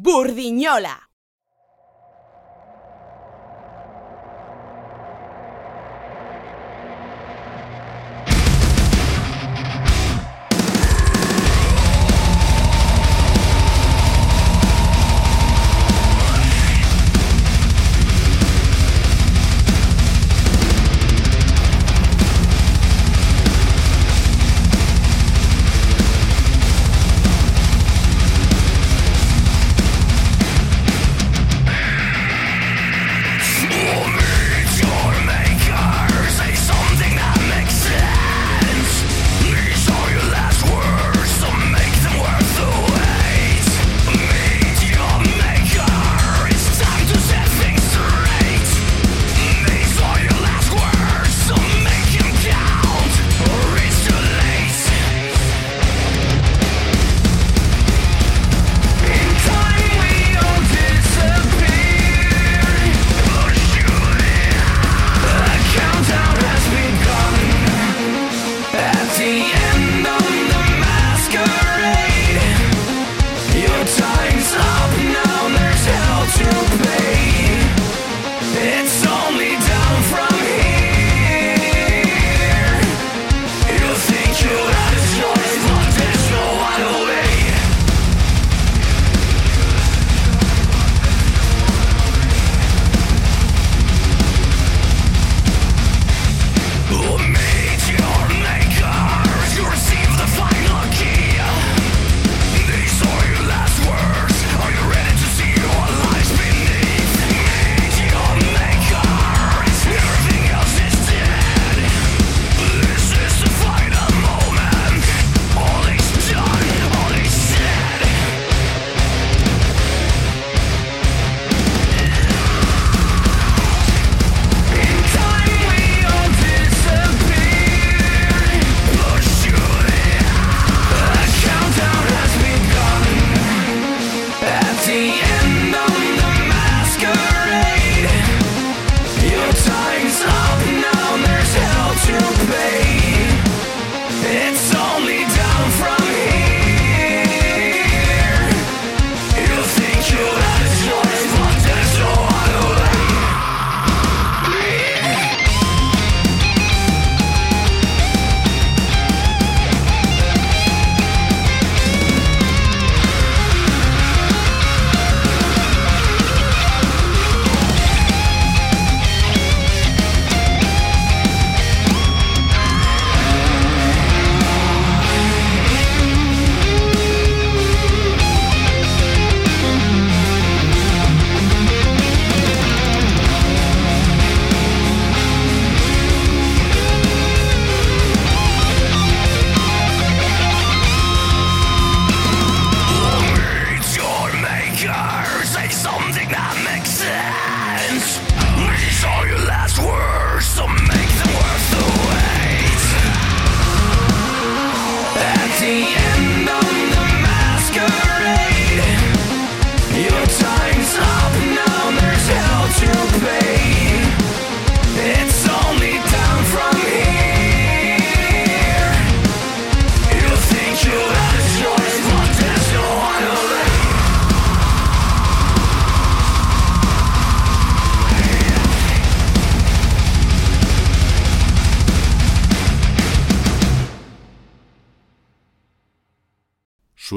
Burdiñola.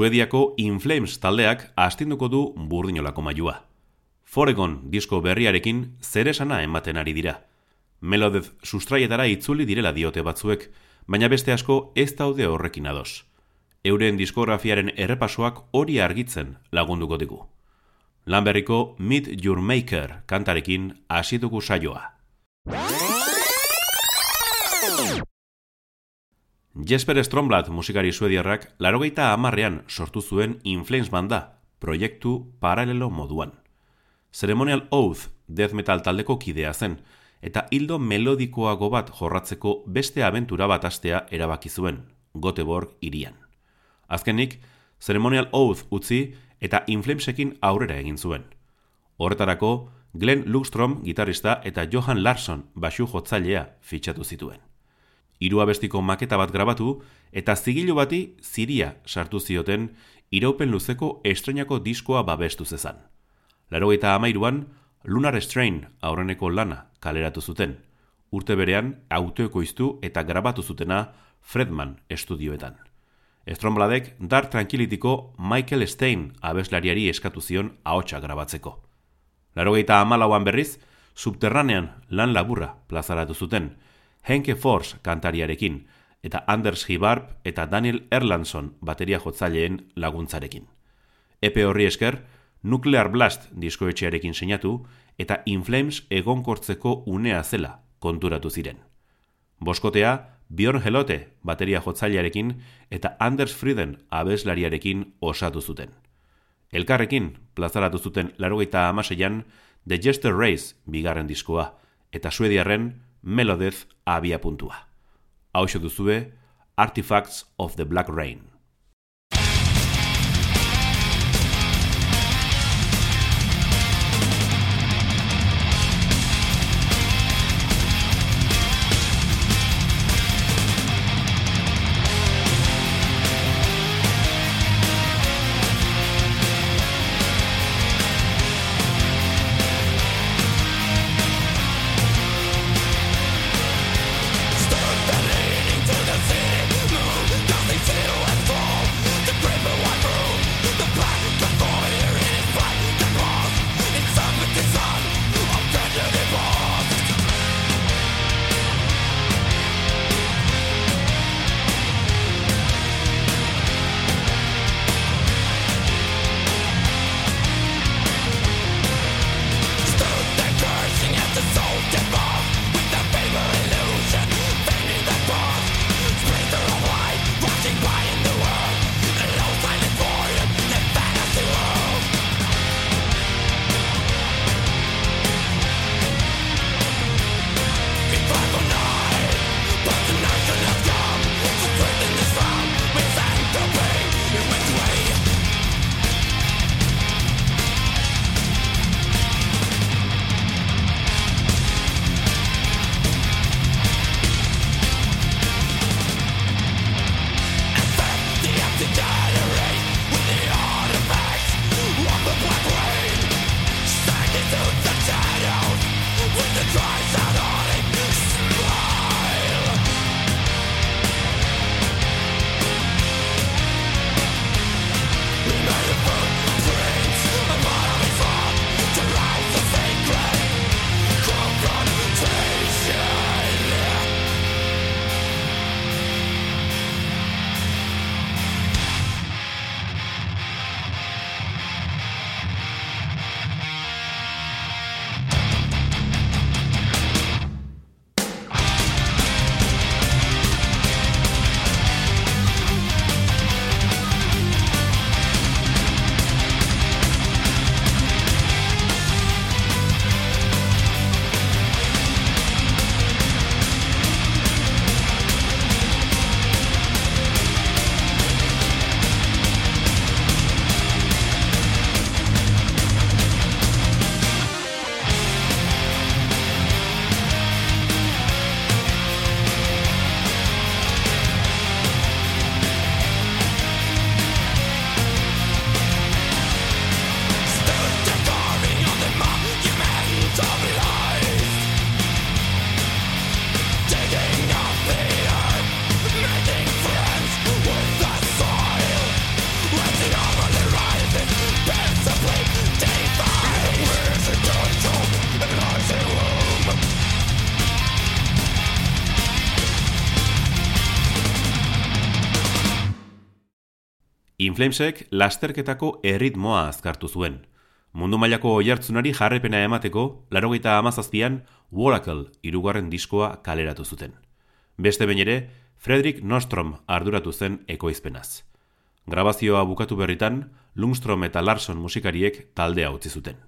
Suediako Inflames taldeak astinduko du burdinolako mailua. Foregon disko berriarekin zeresana ematen ari dira. Melodez sustraietara itzuli direla diote batzuek, baina beste asko ez daude horrekin ados. Euren diskografiaren errepasoak hori argitzen lagunduko digu. Lanberriko Meet Your Maker kantarekin hasituko saioa. Jesper Stromblad musikari suediarrak larogeita amarrean sortu zuen Inflames banda, proiektu paralelo moduan. Ceremonial Oath death metal taldeko kidea zen, eta hildo melodikoago bat jorratzeko beste abentura bat astea erabaki zuen, Goteborg irian. Azkenik, Ceremonial Oath utzi eta Inflamesekin aurrera egin zuen. Horretarako, Glenn Luxstrom gitarista eta Johan Larsson basu jotzailea fitxatu zituen hiru abestiko maketa bat grabatu eta zigilu bati ziria sartu zioten iraupen luzeko estrenako diskoa babestu zezan. Larogeita amairuan, Lunar Strain aurreneko lana kaleratu zuten, urte berean autoekoiztu eta grabatu zutena Fredman estudioetan. Strombladek Dark Tranquilityko Michael Stein abeslariari eskatu zion ahotsa grabatzeko. Larogeita amalauan berriz, subterranean lan laburra plazaratu zuten, Henke Force kantariarekin, eta Anders Hibarp eta Daniel Erlandson bateria jotzaileen laguntzarekin. Epe horri esker, Nuclear Blast diskoetxearekin seinatu eta Inflames egonkortzeko unea zela konturatu ziren. Boskotea, Bjorn Helote bateria jotzailearekin eta Anders Frieden abeslariarekin osatu zuten. Elkarrekin, plazaratu zuten larogeita amaseian, The Jester Race bigarren diskoa, eta suediarren Melodez abia puntua. Hau duzue, Artifacts of the Black Rain. Inflamesek lasterketako erritmoa azkartu zuen. Mundu mailako oihartzunari jarrepena emateko, larogeita amazazpian, Wolacle irugarren diskoa kaleratu zuten. Beste behin ere, Frederick Nostrom arduratu zen ekoizpenaz. Grabazioa bukatu berritan, Lungstrom eta Larson musikariek taldea utzi zuten.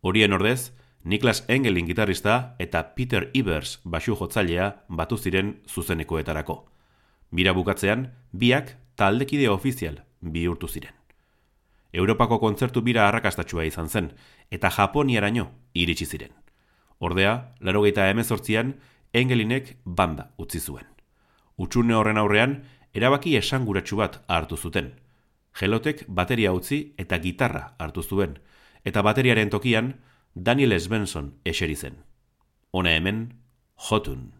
Horien ordez, Niklas Engelin gitarrista eta Peter Ivers basu jotzailea batu ziren zuzenekoetarako. Bira bukatzean, biak taldekide ofizial bihurtu ziren. Europako kontzertu bira arrakastatxua izan zen, eta Japoniaraino iritsi ziren. Ordea, laro geita emezortzian, Engelinek banda utzi zuen. Utsune horren aurrean, erabaki esanguratsu bat hartu zuten. Gelotek bateria utzi eta gitarra hartu zuen, eta bateriaren tokian Daniel Svensson eseri zen. Hona hemen, jotun.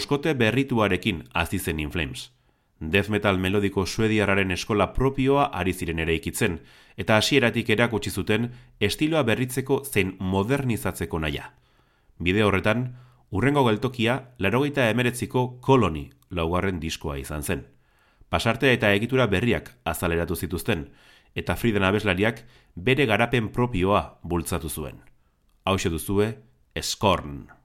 Boskote berrituarekin hasi zen Inflames. Death metal melodiko suediarraren eskola propioa ari ziren ere ikitzen, eta hasieratik erakutsi zuten estiloa berritzeko zein modernizatzeko naia. Bide horretan, urrengo geltokia larogeita emeretziko koloni laugarren diskoa izan zen. Pasarte eta egitura berriak azaleratu zituzten, eta Friden abeslariak bere garapen propioa bultzatu zuen. Hau duzue, Scorn.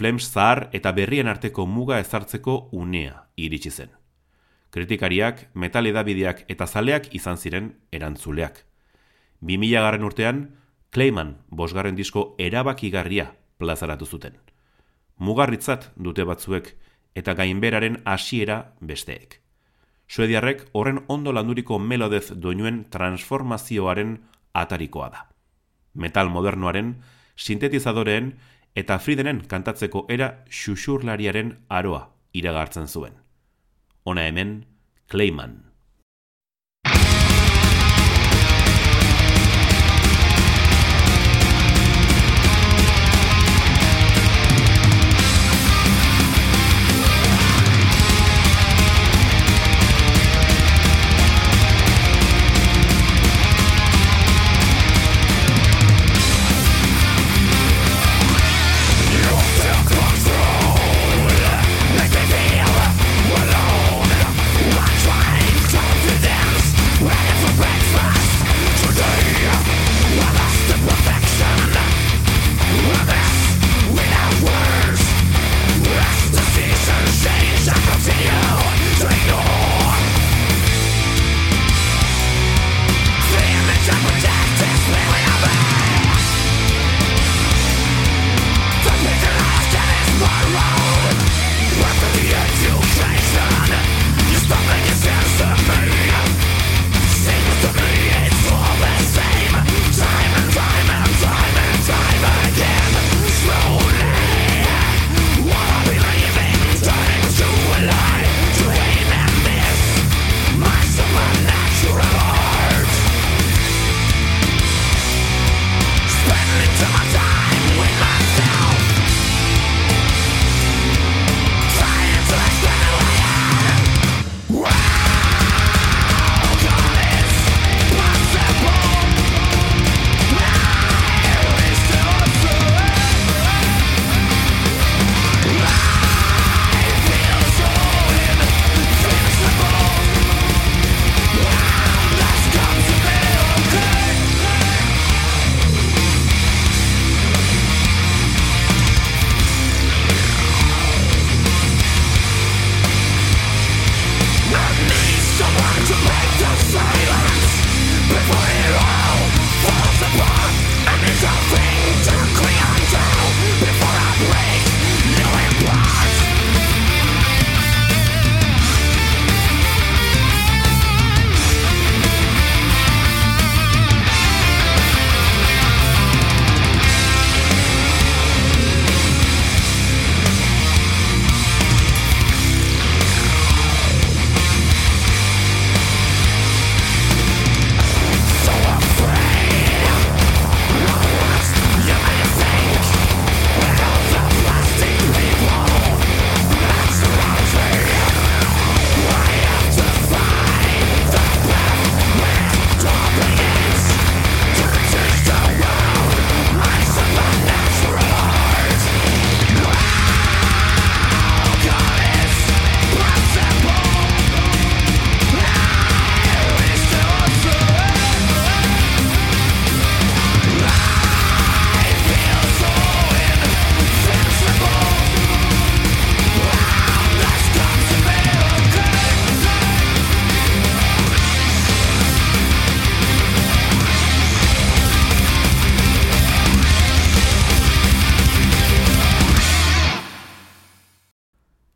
Inflames zahar eta berrien arteko muga ezartzeko unea iritsi zen. Kritikariak, metal edabideak eta zaleak izan ziren erantzuleak. 2000 garren urtean, Clayman bosgarren disko erabakigarria plazaratu zuten. Mugarritzat dute batzuek eta gainberaren hasiera besteek. Suediarrek horren ondo landuriko melodez doinuen transformazioaren atarikoa da. Metal modernoaren, sintetizadoreen eta Friedenen kantatzeko era xuxurlariaren aroa iragartzen zuen. Ona hemen, Clayman.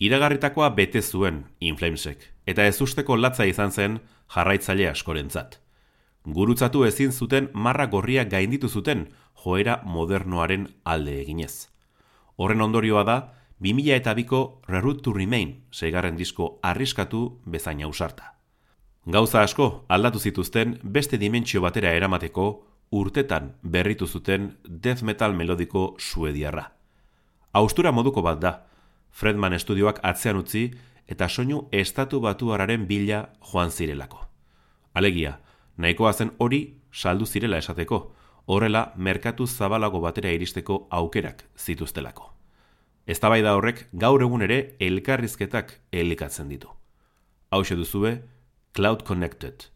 Iragarritakoa bete zuen Inflamesek, eta ez usteko latza izan zen jarraitzaile askorentzat. Gurutzatu ezin zuten marra gorria gainditu zuten joera modernoaren alde eginez. Horren ondorioa da, 2000 eta biko Reroute to Remain seigarren disko arriskatu bezain ausarta. Gauza asko aldatu zituzten beste dimentsio batera eramateko urtetan berritu zuten death metal melodiko suediarra. Austura moduko bat da, Fredman estudioak atzean utzi eta soinu estatu batuararen bila joan zirelako. Alegia, nahikoa zen hori saldu zirela esateko, horrela merkatu zabalago batera iristeko aukerak zituztelako. Eztabaida horrek gaur egun ere elkarrizketak elikatzen ditu. Hau duzue, Cloud Connected.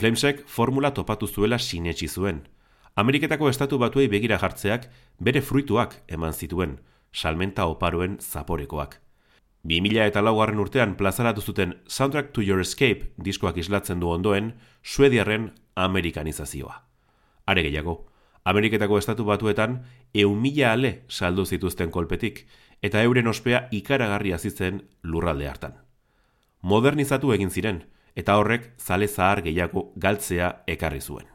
Inflamesek formula topatu zuela sinetsi zuen. Ameriketako estatu batuei begira jartzeak bere fruituak eman zituen, salmenta oparoen zaporekoak. 2000 eta laugarren urtean plazaratu zuten Soundtrack to Your Escape diskoak islatzen du ondoen, suediarren amerikanizazioa. Are gehiago, Ameriketako estatu batuetan eun mila ale saldu zituzten kolpetik, eta euren ospea ikaragarri azitzen lurralde hartan. Modernizatu egin ziren, eta horrek zale zahar gehiago galtzea ekarri zuen.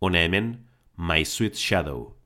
Hona hemen, My Sweet Shadow.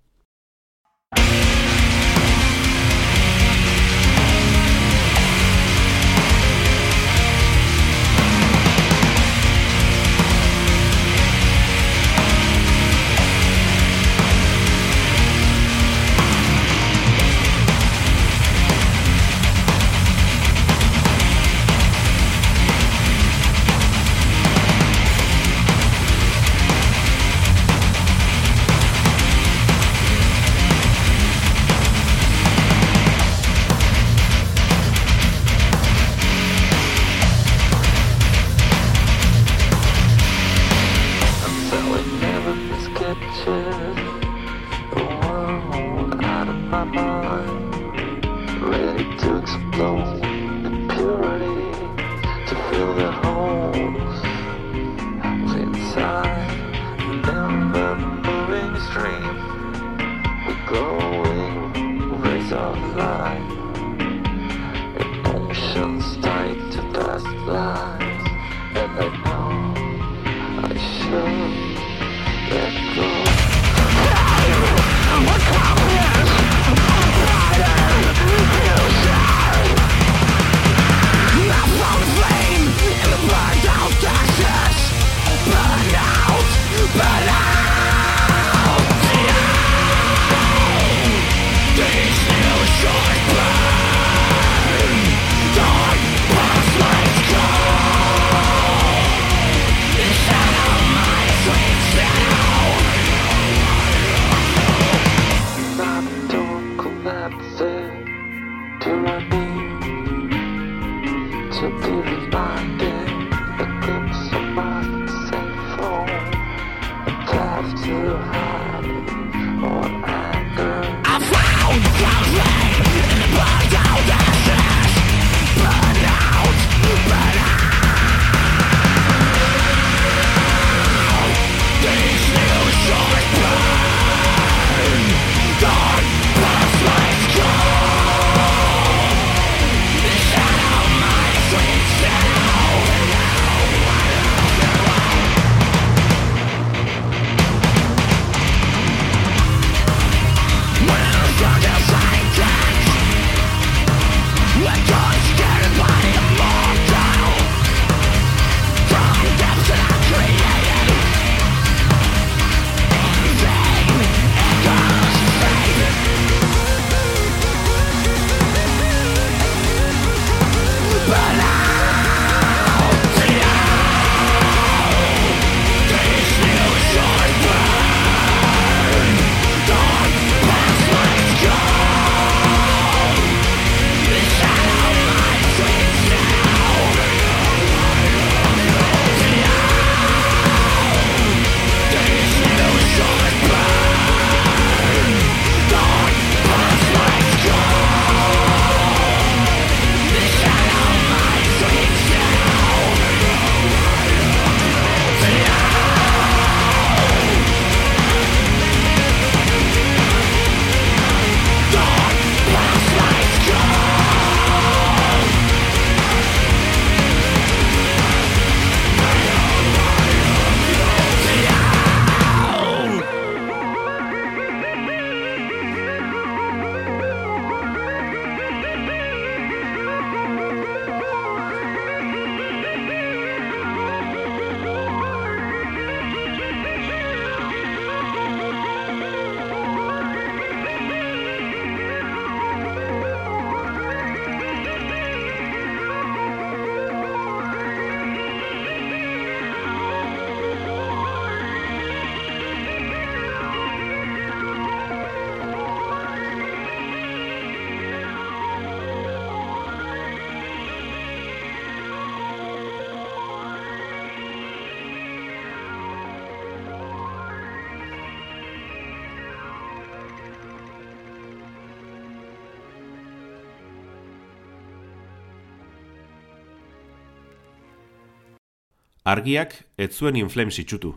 Argiak ez zuen inflames itxutu,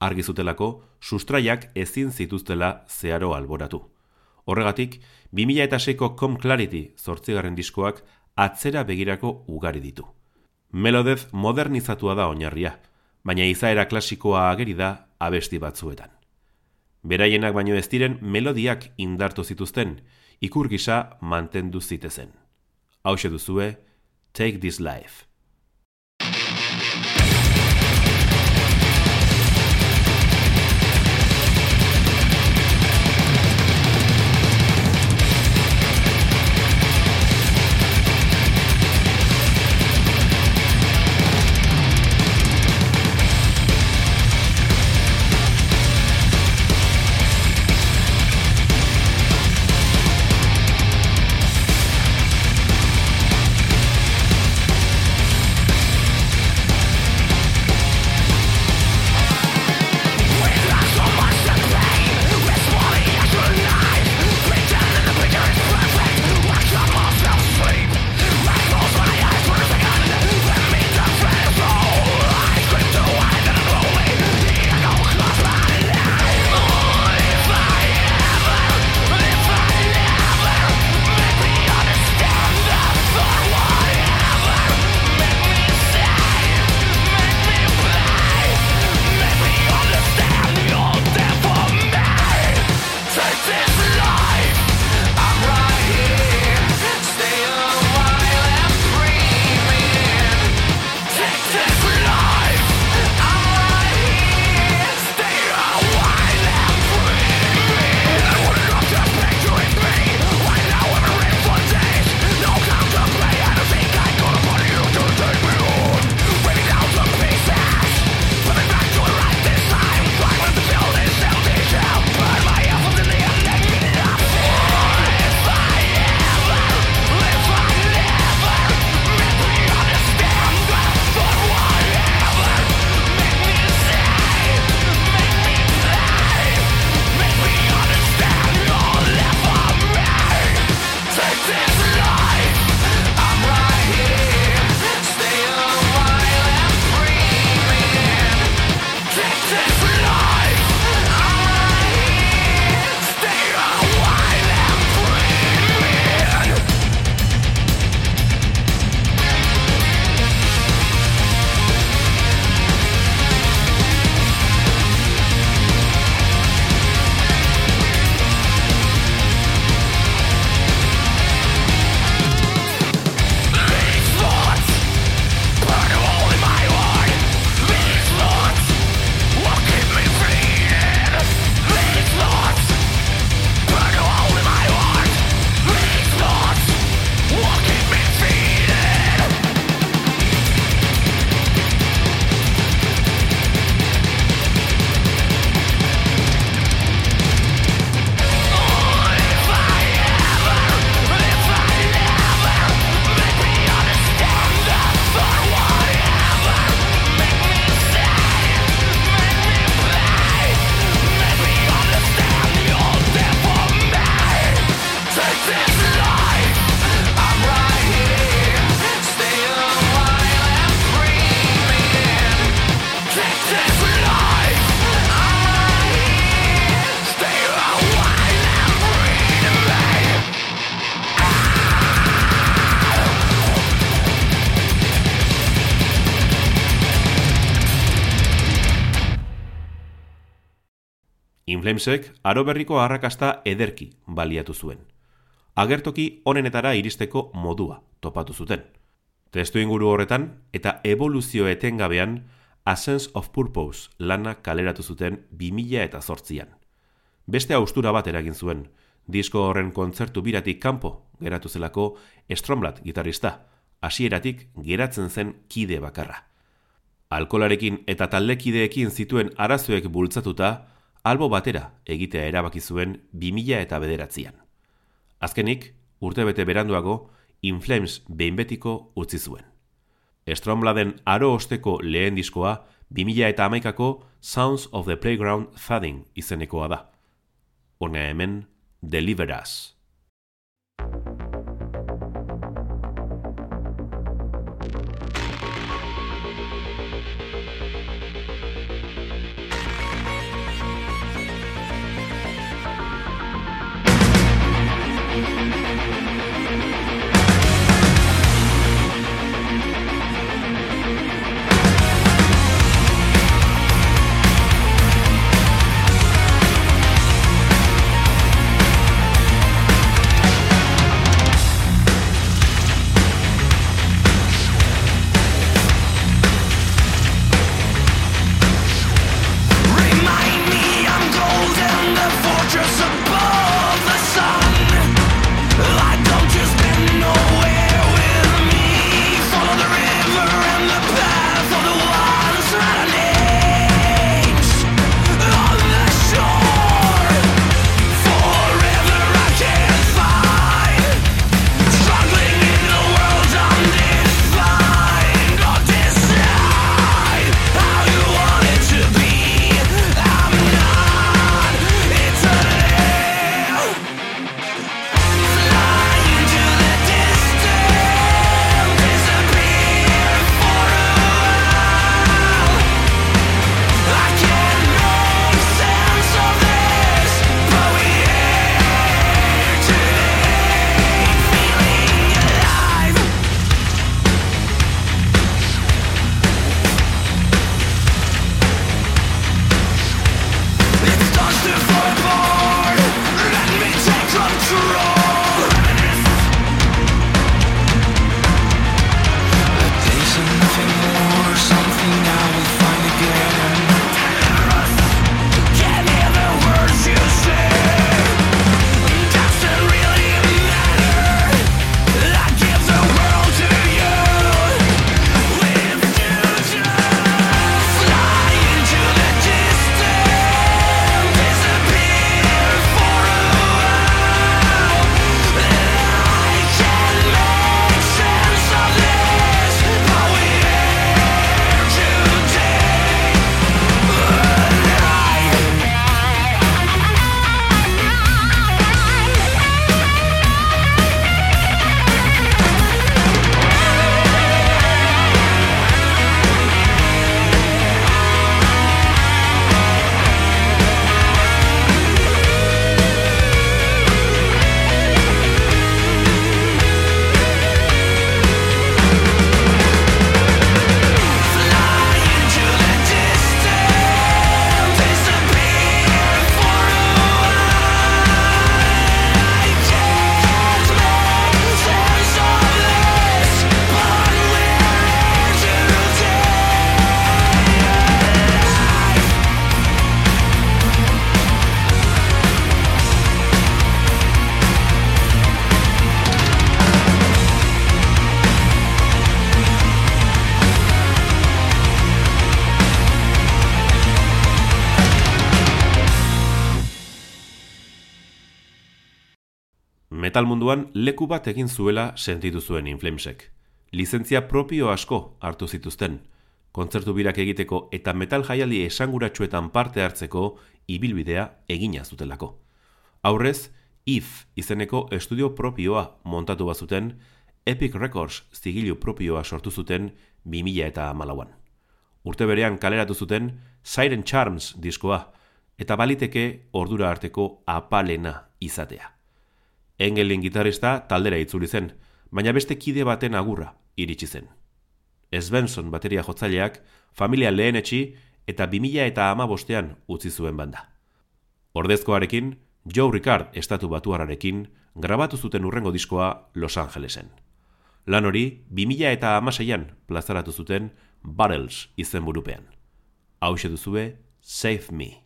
argi zutelako sustraiak ezin zituztela zeharo alboratu. Horregatik, 2006ko Com Clarity zortzigarren diskoak atzera begirako ugari ditu. Melodez modernizatua da oinarria, baina izaera klasikoa ageri da abesti batzuetan. Beraienak baino ez diren melodiak indartu zituzten, ikur gisa mantendu zitezen. Hau duzue, Take This Life. Inflamesek aro berriko arrakasta ederki baliatu zuen. Agertoki honenetara iristeko modua topatu zuten. Testu inguru horretan eta evoluzio etengabean A Sense of Purpose lana kaleratu zuten 2000 eta zortzian. Beste austura bat eragin zuen, disko horren kontzertu biratik kanpo geratu zelako Stromblat gitarista, hasieratik geratzen zen kide bakarra. Alkolarekin eta taldekideekin zituen arazoek bultzatuta, albo batera egitea erabaki zuen 2000 eta bederatzean. Azkenik, urtebete beranduago, Inflames behin betiko utzi zuen. Strombladen aro osteko lehen diskoa 2000 eta amaikako Sounds of the Playground Thudding izenekoa da. Hona hemen, Deliver Us. Metal munduan leku bat egin zuela sentitu zuen Inflamesek. Lizentzia propio asko hartu zituzten, kontzertu birak egiteko eta metal jaialdi esanguratsuetan parte hartzeko ibilbidea egina zutelako. Aurrez, IF izeneko estudio propioa montatu bazuten, Epic Records zigilu propioa sortu zuten 2000 eta malauan. Urte berean kaleratu zuten Siren Charms diskoa, eta baliteke ordura arteko apalena izatea. Engelin gitarista taldera itzuli zen, baina beste kide baten agurra iritsi zen. Svensson bateria jotzaileak familia lehen etxi eta 2000 eta ama bostean utzi zuen banda. Ordezkoarekin, Joe Ricard estatu batuararekin grabatu zuten urrengo diskoa Los Angelesen. Lan hori, 2000 eta amaseian plazaratu zuten Barrels izen burupean. Hau duzue, Save Me.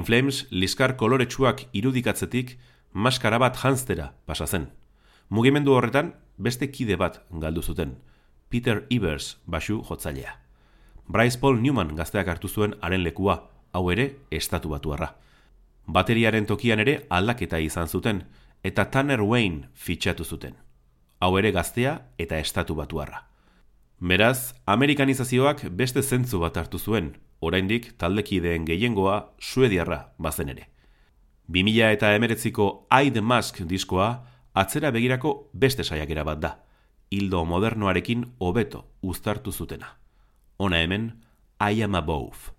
Inflames liskar koloretsuak irudikatzetik maskara bat janztera pasa zen. Mugimendu horretan beste kide bat galdu zuten, Peter Evers basu jotzailea. Bryce Paul Newman gazteak hartu zuen haren lekua, hau ere estatu batuarra. Bateriaren tokian ere aldaketa izan zuten, eta Tanner Wayne fitxatu zuten. Hau ere gaztea eta estatu batuarra. Beraz, amerikanizazioak beste zentzu bat hartu zuen, oraindik taldekideen gehiengoa suediarra bazen ere. 2000 eta emeretziko The Mask diskoa atzera begirako beste saiakera bat da, hildo modernoarekin hobeto uztartu zutena. Ona hemen, I Am Above.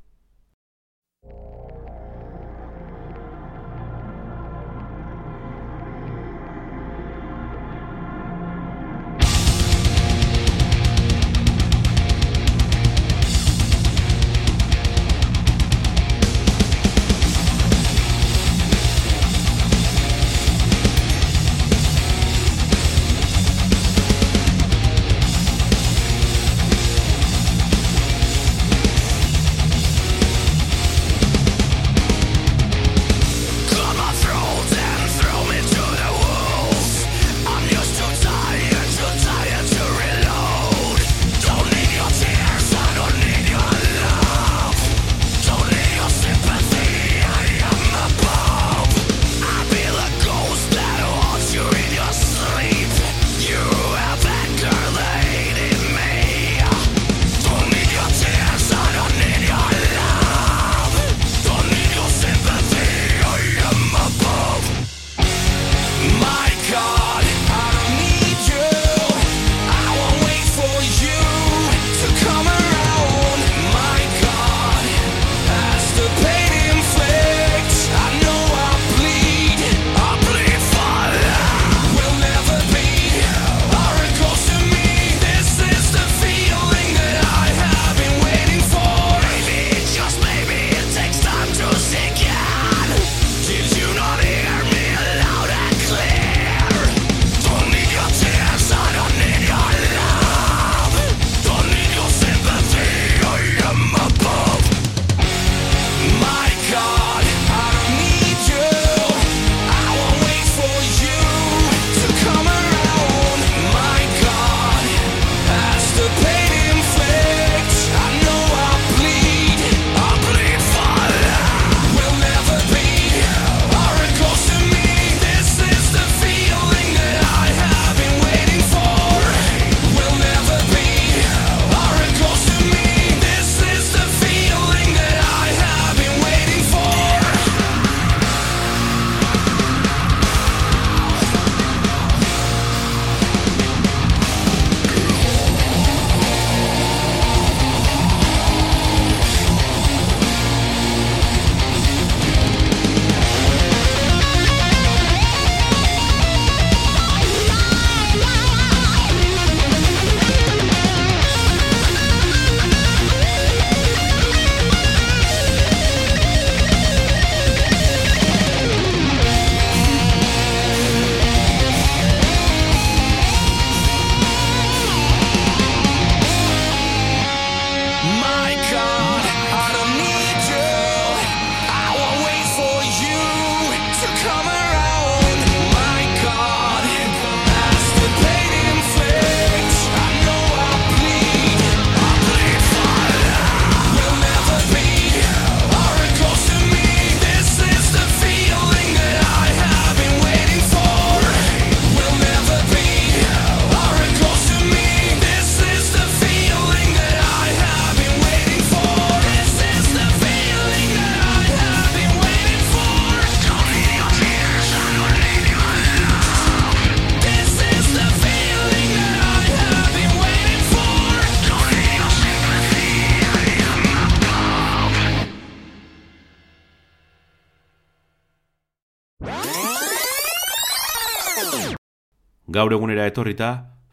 Gaur egunera etorrita,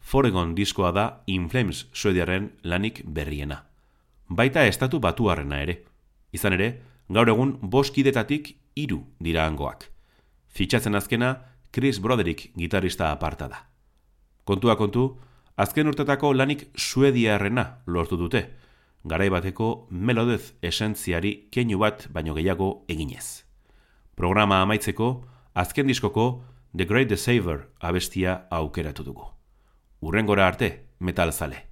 Foregon diskoa da Inflames suediaren lanik berriena. Baita estatu batuarrena ere. Izan ere, gaur egun boskidetatik hiru dira hangoak. Fitxatzen azkena, Chris Broderick gitarista aparta da. Kontua kontu, azken urtetako lanik suediarrena lortu dute, garaibateko melodez esentziari keinu bat baino gehiago eginez. Programa amaitzeko, azken diskoko The Great Deceiver abestia aukeratu dugu. Urrengora arte, metal zale.